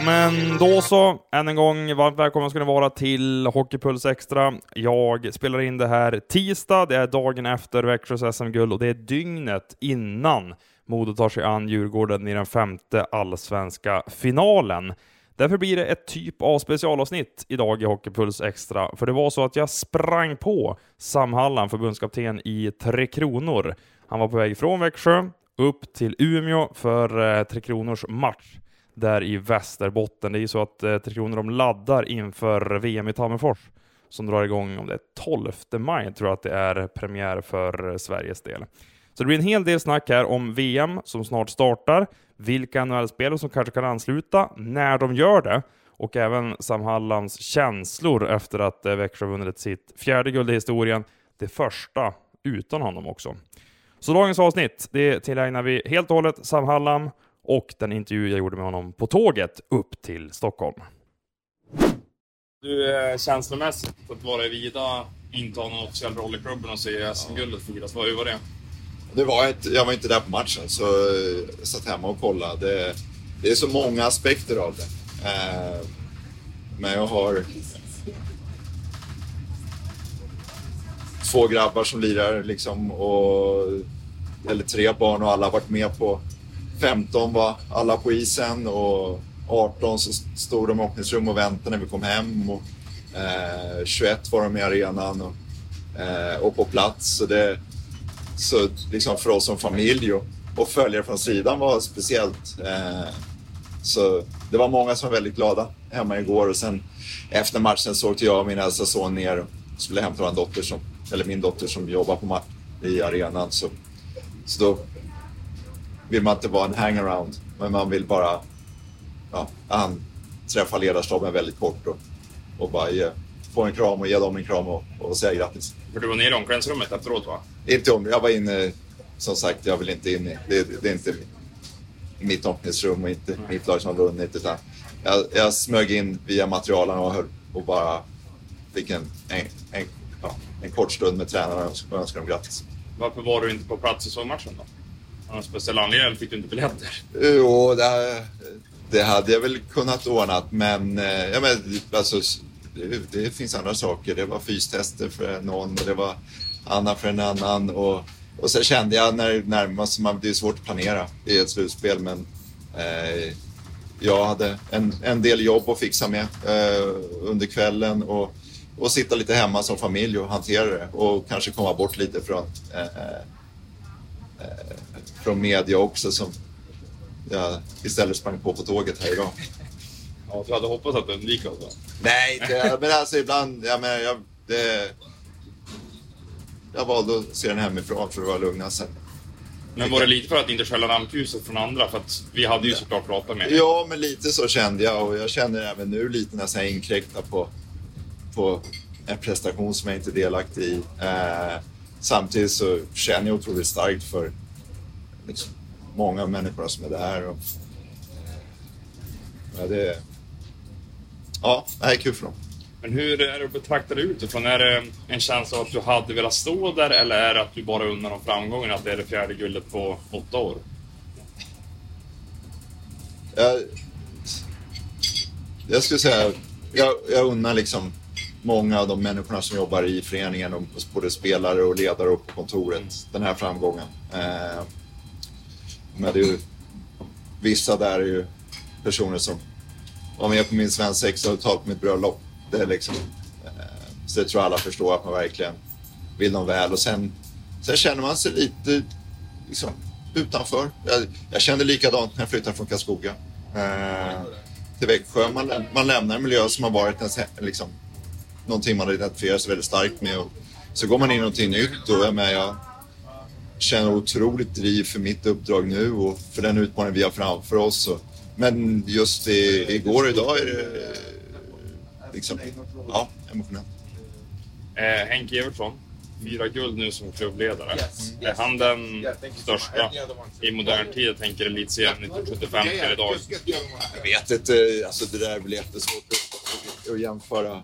Ja men då så, än en gång varmt välkomna ska ni vara till Hockeypuls Extra. Jag spelar in det här tisdag, det är dagen efter Växjös SM-guld och det är dygnet innan Modo tar sig an Djurgården i den femte allsvenska finalen. Därför blir det ett typ av specialavsnitt idag i Hockeypuls Extra, för det var så att jag sprang på Sam Hallan, förbundskapten i Tre Kronor. Han var på väg från Växjö upp till Umeå för eh, Tre Kronors match där i Västerbotten. Det är ju så att eh, Tre Kronor de laddar inför VM i Tammerfors som drar igång om det är 12 maj, tror jag att det är premiär för eh, Sveriges del. Så det blir en hel del snack här om VM som snart startar, vilka NHL-spelare som kanske kan ansluta, när de gör det och även Sam Hallands känslor efter att eh, Växjö vunnit sitt fjärde guld i historien, det första utan honom också. Så dagens avsnitt, det tillägnar vi helt och hållet Sam Hallam och den intervju jag gjorde med honom på tåget upp till Stockholm. Du, eh, känslomässigt, att vara i Vida, inte ha någon officiell roll i klubben och se SM-guldet firas, hur var det? Det var ett, jag var inte där på matchen, så jag satt hemma och kollade. Det, det är så många aspekter av det. Eh, men jag har två grabbar som lirar, liksom, och, eller tre barn och alla har varit med på 15 var alla på isen och 18 så stod de i omklädningsrum och väntade när vi kom hem. Och, eh, 21 var de i arenan och, eh, och på plats. Så, det, så liksom för oss som familj och, och följare från sidan var speciellt. Eh, så det var många som var väldigt glada hemma igår och sen efter matchen så åkte jag och min äldsta son ner och skulle hämta vår dotter som, eller min dotter som jobbar på i arenan. Så, så då vill man inte vara en hangaround, men man vill bara ja, han träffa ledarstaben väldigt kort och, och bara ge, få en kram och ge dem en kram och, och säga grattis. För du var nere i omklädningsrummet efteråt va? Inte om, jag var inne, som sagt, jag vill inte in i, det, det är inte mitt omklädningsrum och inte mitt lag som har vunnit utan jag, jag smög in via materialen och, höll, och bara fick en, en, en, ja, en kort stund med tränarna och önskade dem grattis. Varför var du inte på plats i matchen då? Någon speciell anledning fick du inte biljetter? Jo, det, det hade jag väl kunnat ordna, men, eh, ja, men alltså, det, det, finns andra saker. Det var fystester för någon och det var Anna för en annan. Och, och sen kände jag när närmast, man, det är svårt att planera i ett slutspel, men eh, jag hade en, en del jobb att fixa med eh, under kvällen och, och sitta lite hemma som familj och hantera det och kanske komma bort lite från eh, eh, eh från media också som jag istället sprang på på tåget här idag. Ja, du hade hoppats att undvika det? Nej, det, men alltså ibland, jag menar, jag, det, jag valde att se den hemifrån för att vara lugna sen. Men var det lite för att inte skälla rampljuset från andra? För att vi hade ju såklart pratat med dig. Ja, men lite så kände jag och jag känner även nu lite nästan inkräkta på, på en prestation som jag inte är delaktig i. Eh, samtidigt så känner jag otroligt starkt för liksom, många människor som är där. Och, ja, det, ja, det är kul för dem. Men hur är det att betrakta det utifrån? Är det en känsla av att du hade velat stå där eller är det att du bara unnar dem framgången, att det är det fjärde guldet på åtta år? Jag, jag skulle säga, jag, jag unnar liksom många av de människorna som jobbar i föreningen, både spelare och ledare och på kontoret, mm. den här framgången. Eh, men det är ju, vissa där är ju personer som var med på min svensexa och talat på mitt bröllop. Det är liksom, eh, så det tror jag alla förstår att man verkligen vill dem väl. Och sen, sen känner man sig lite liksom, utanför. Jag, jag kände likadant när jag flyttade från Karlskoga eh, till Växjö. Man, man lämnar en miljö som har varit ens, liksom, någonting man har identifierat sig väldigt starkt med. Och så går man in i någonting nytt och jag, med, jag känner otroligt driv för mitt uppdrag nu och för den utmaning vi har framför oss. Men just i, igår och idag är det liksom, ja, emotionellt. Eh, Henke Evertsson, fyra guld nu som klubbledare. Mm. Är han den största i modern tid? Jag tänker elitserien 1975 till idag. Jag vet inte, alltså det där är väl jättesvårt att, att jämföra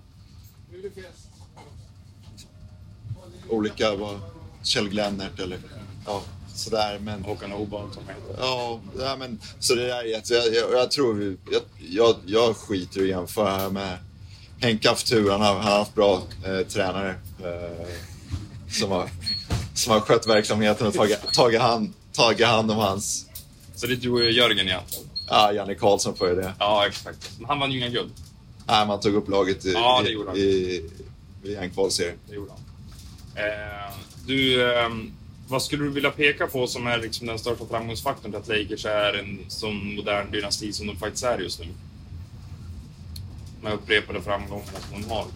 olika, vad, Kjell Glennert eller ja, sådär. Men, Håkan Oborn som heter. Ja, ja men, så det där är jätte, jag, jag, jag tror, vi- jag, jag, jag skiter i att jämföra här med Henke har haft tur, han har, han har haft bra eh, tränare eh, som, har, som har skött verksamheten och tagit, tagit, hand, tagit hand om hans, Så det är du och Jörgen egentligen? ja, Janne Karlsson för det. Ja, exakt. Men han vann ju inga guld. Nej, man tog upp laget i, Ja, det gjorde han. i, i, i en kvalserie. Det gjorde han. Eh, du, eh, vad skulle du vilja peka på som är liksom den största framgångsfaktorn till att Lakers är en sån modern dynasti som de faktiskt är just nu? Med upprepade framgångar som de har.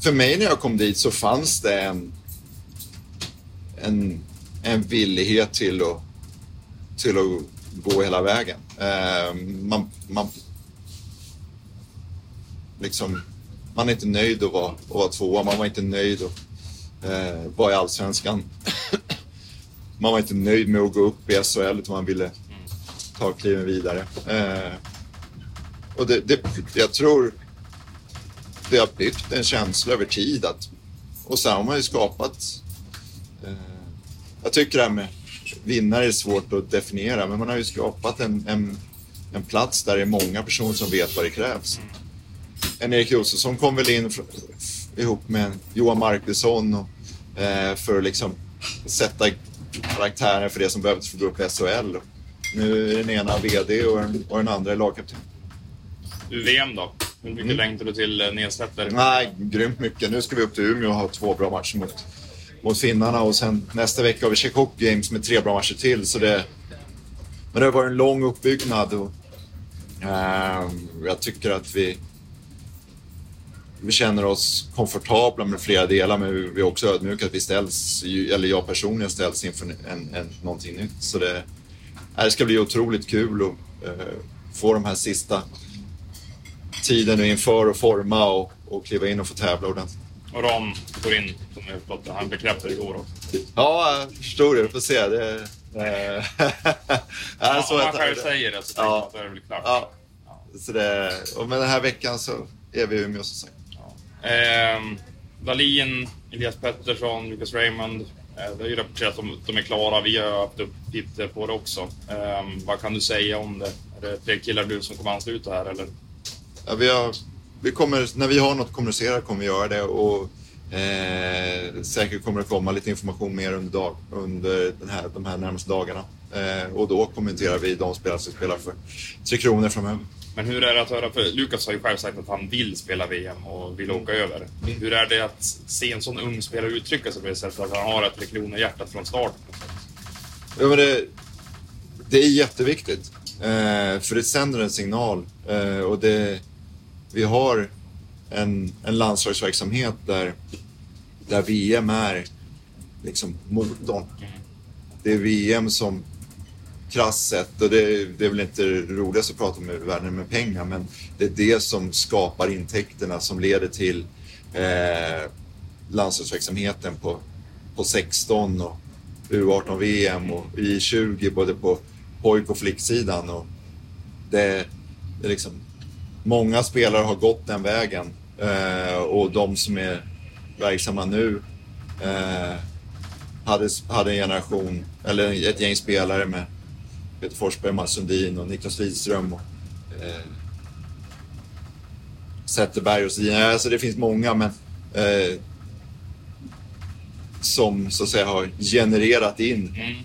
För mig när jag kom dit så fanns det en, en, en villighet till att, till att gå hela vägen. Eh, man, man, liksom, man är inte nöjd att vara, att vara tvåa, man var inte nöjd att eh, var i Allsvenskan. man var inte nöjd med att gå upp i SHL utan man ville ta kliven vidare. Eh, och det, det, jag tror det har byggt en känsla över tid. Att, och sen har man ju skapat... Eh, jag tycker det här med vinnare är svårt att definiera, men man har ju skapat en, en, en plats där det är många personer som vet vad det krävs. En Erik Josefsson kom väl in ihop med Johan Markusson och, eh, för att liksom sätta karaktären för det som behövdes för att gå upp i SHL. Nu är den ena VD och den, och den andra är lagkapten. VM då? Hur mycket Mm. längtar du till eh, nedsläpp? Nej, grymt mycket. Nu ska vi upp till Umeå och ha två bra matcher mot, mot finnarna och sen nästa vecka har vi Hockey Games med tre bra matcher till. Så det, men det har varit en lång uppbyggnad och ehm, jag tycker att vi, vi känner oss komfortabla med flera delar men vi är också ödmjuka att vi ställs, eller jag personligen ställs inför en, en, någonting nytt. Så det, det ska bli otroligt kul att eh, få de här sista tiden nu inför att forma och, och kliva in och få tävla ordentligt. Och Ram går in, som jag förstått det. Han bekräftade igår också. Ja, jag förstår det. Vi får se. Det, eh, ja, så Om han själv säger det så Ja. då är det väl klart. Ja, så det, och med den här veckan så är vi i Umeå som sagt. Eh, Dahlin, Elias Pettersson, Lucas Raymond. Eh, det har ju rapporterats om att de är klara. Vi har haft uppgifter på det också. Ehm, vad kan du säga om det? Är det fler killar du som kommer ansluta här eller? Ja, vi har, vi kommer, när vi har något att kommunicera kommer vi göra det och eh, säkert kommer det komma lite information mer under, dag, under den här, de här närmaste dagarna. Eh, och då kommenterar vi de spelare som spelar för Tre Kronor framöver. Men hur är det att höra? För Lukas har ju själv sagt att han vill spela VM och vill åka över. Hur är det att se en sån ung spelare uttrycka sig på det sättet? Att han har ett Tre Kronor-hjärtat från start? Ja, men det, det är jätteviktigt. Eh, för det sänder en signal. Eh, och det, vi har en, en landslagsverksamhet där, där VM är liksom motorn. Det är VM som krasst sett, och det, det är väl inte det roligaste att prata om i världen med pengar, men det är det som skapar intäkterna som leder till eh, landslagsverksamheten på, på 16 och U18-VM och I20 både på pojk och flicksidan. Och det, det är liksom, många spelare har gått den vägen eh, och de som är verksamma nu eh, hade, hade en generation, eller ett gäng spelare med Peter Forsberg, Mats Sundin och Niklas Lidström och eh, Zetterberg och så vidare. Alltså det finns många men eh, som så att säga har genererat in Mm.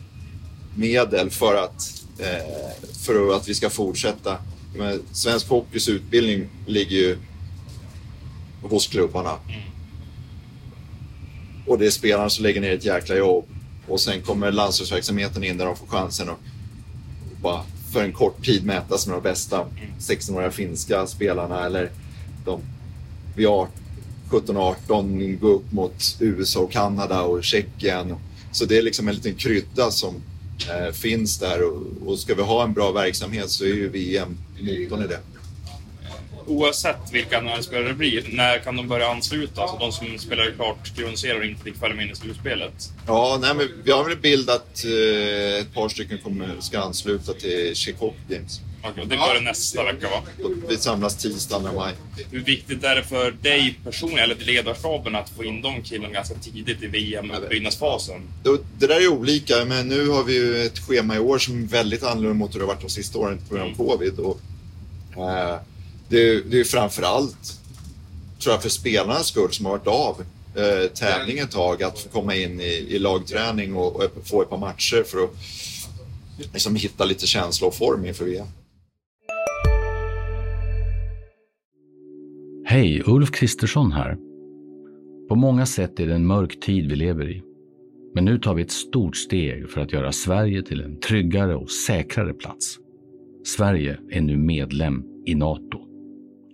medel för att, eh, för att vi ska fortsätta. Men svensk hockeys utbildning ligger ju hos klubbarna. Och det är spelarna som lägger ner ett jäkla jobb. Och sen kommer landslagsverksamheten in där de får chansen att bara för en kort tid mätas med de bästa 16-åriga finska spelarna eller de vid 17-18 gå upp mot USA och Kanada och Tjeckien. Så det är liksom en liten krydda som eh, finns där och, och ska vi ha en bra verksamhet så är ju VM motorn i det. Oavsett vilka NHL-spelare det blir, när kan de börja ansluta? Alltså de som spelar klart grundserien och inte fick följa med in i slutspelet. Ja, nej, men vi har väl bildat eh, ett par stycken kommer, ska ansluta till Hockey Games. Okay, det börjar nästa vecka va? Vi samlas tisdag maj. Hur viktigt är det för dig personligen, eller ledarstaben, att få in de killarna ganska tidigt i VM-uppbyggnadsfasen? Det där är olika, men nu har vi ju ett schema i år som är väldigt annorlunda mot hur det har varit de sista åren på grund av mm. covid. Och, äh, det, det är framför allt, tror jag, för spelarnas skull som har varit av eh, tävling ett tag, att få komma in i, i lagträning och, och, få ett par matcher för att liksom, hitta lite känsla och form inför VM. Hej, Ulf Kristersson här. På många sätt är det en mörk tid vi lever i. Men nu tar vi ett stort steg för att göra Sverige till en tryggare och säkrare plats. Sverige är nu medlem i Nato.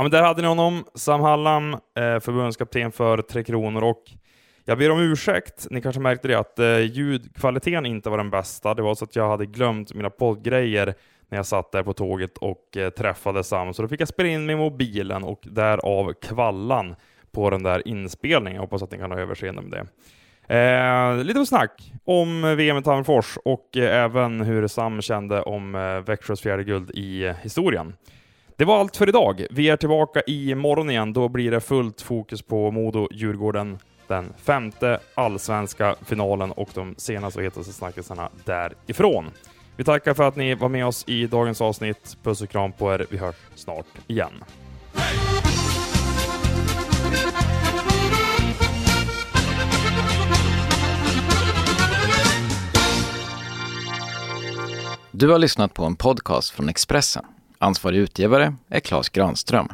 Ja, men där hade ni honom, Sam Hallam, eh, förbundskapten för Tre Kronor och jag ber om ursäkt, ni kanske märkte det, att eh, ljudkvaliteten inte var den bästa. Det var så att jag hade glömt mina poddgrejer när jag satt där på tåget och eh, träffade Sam, så då fick jag spela in med mobilen och därav kvallan på den där inspelningen. Jag hoppas att ni kan ha överseende med det. Eh, lite snack om VM i Tammerfors och eh, även hur Sam kände om eh, Växjös fjärde guld i eh, historien. Det var allt för idag. Vi är tillbaka i morgon igen. Då blir det fullt fokus på Modo-Djurgården den femte allsvenska finalen och de senaste och hetaste snackisarna därifrån. Vi tackar för att ni var med oss i dagens avsnitt. Puss och kram på er. Vi hörs snart igen. Du har lyssnat på en podcast från Expressen. Ansvarig utgivare är Klas Granström.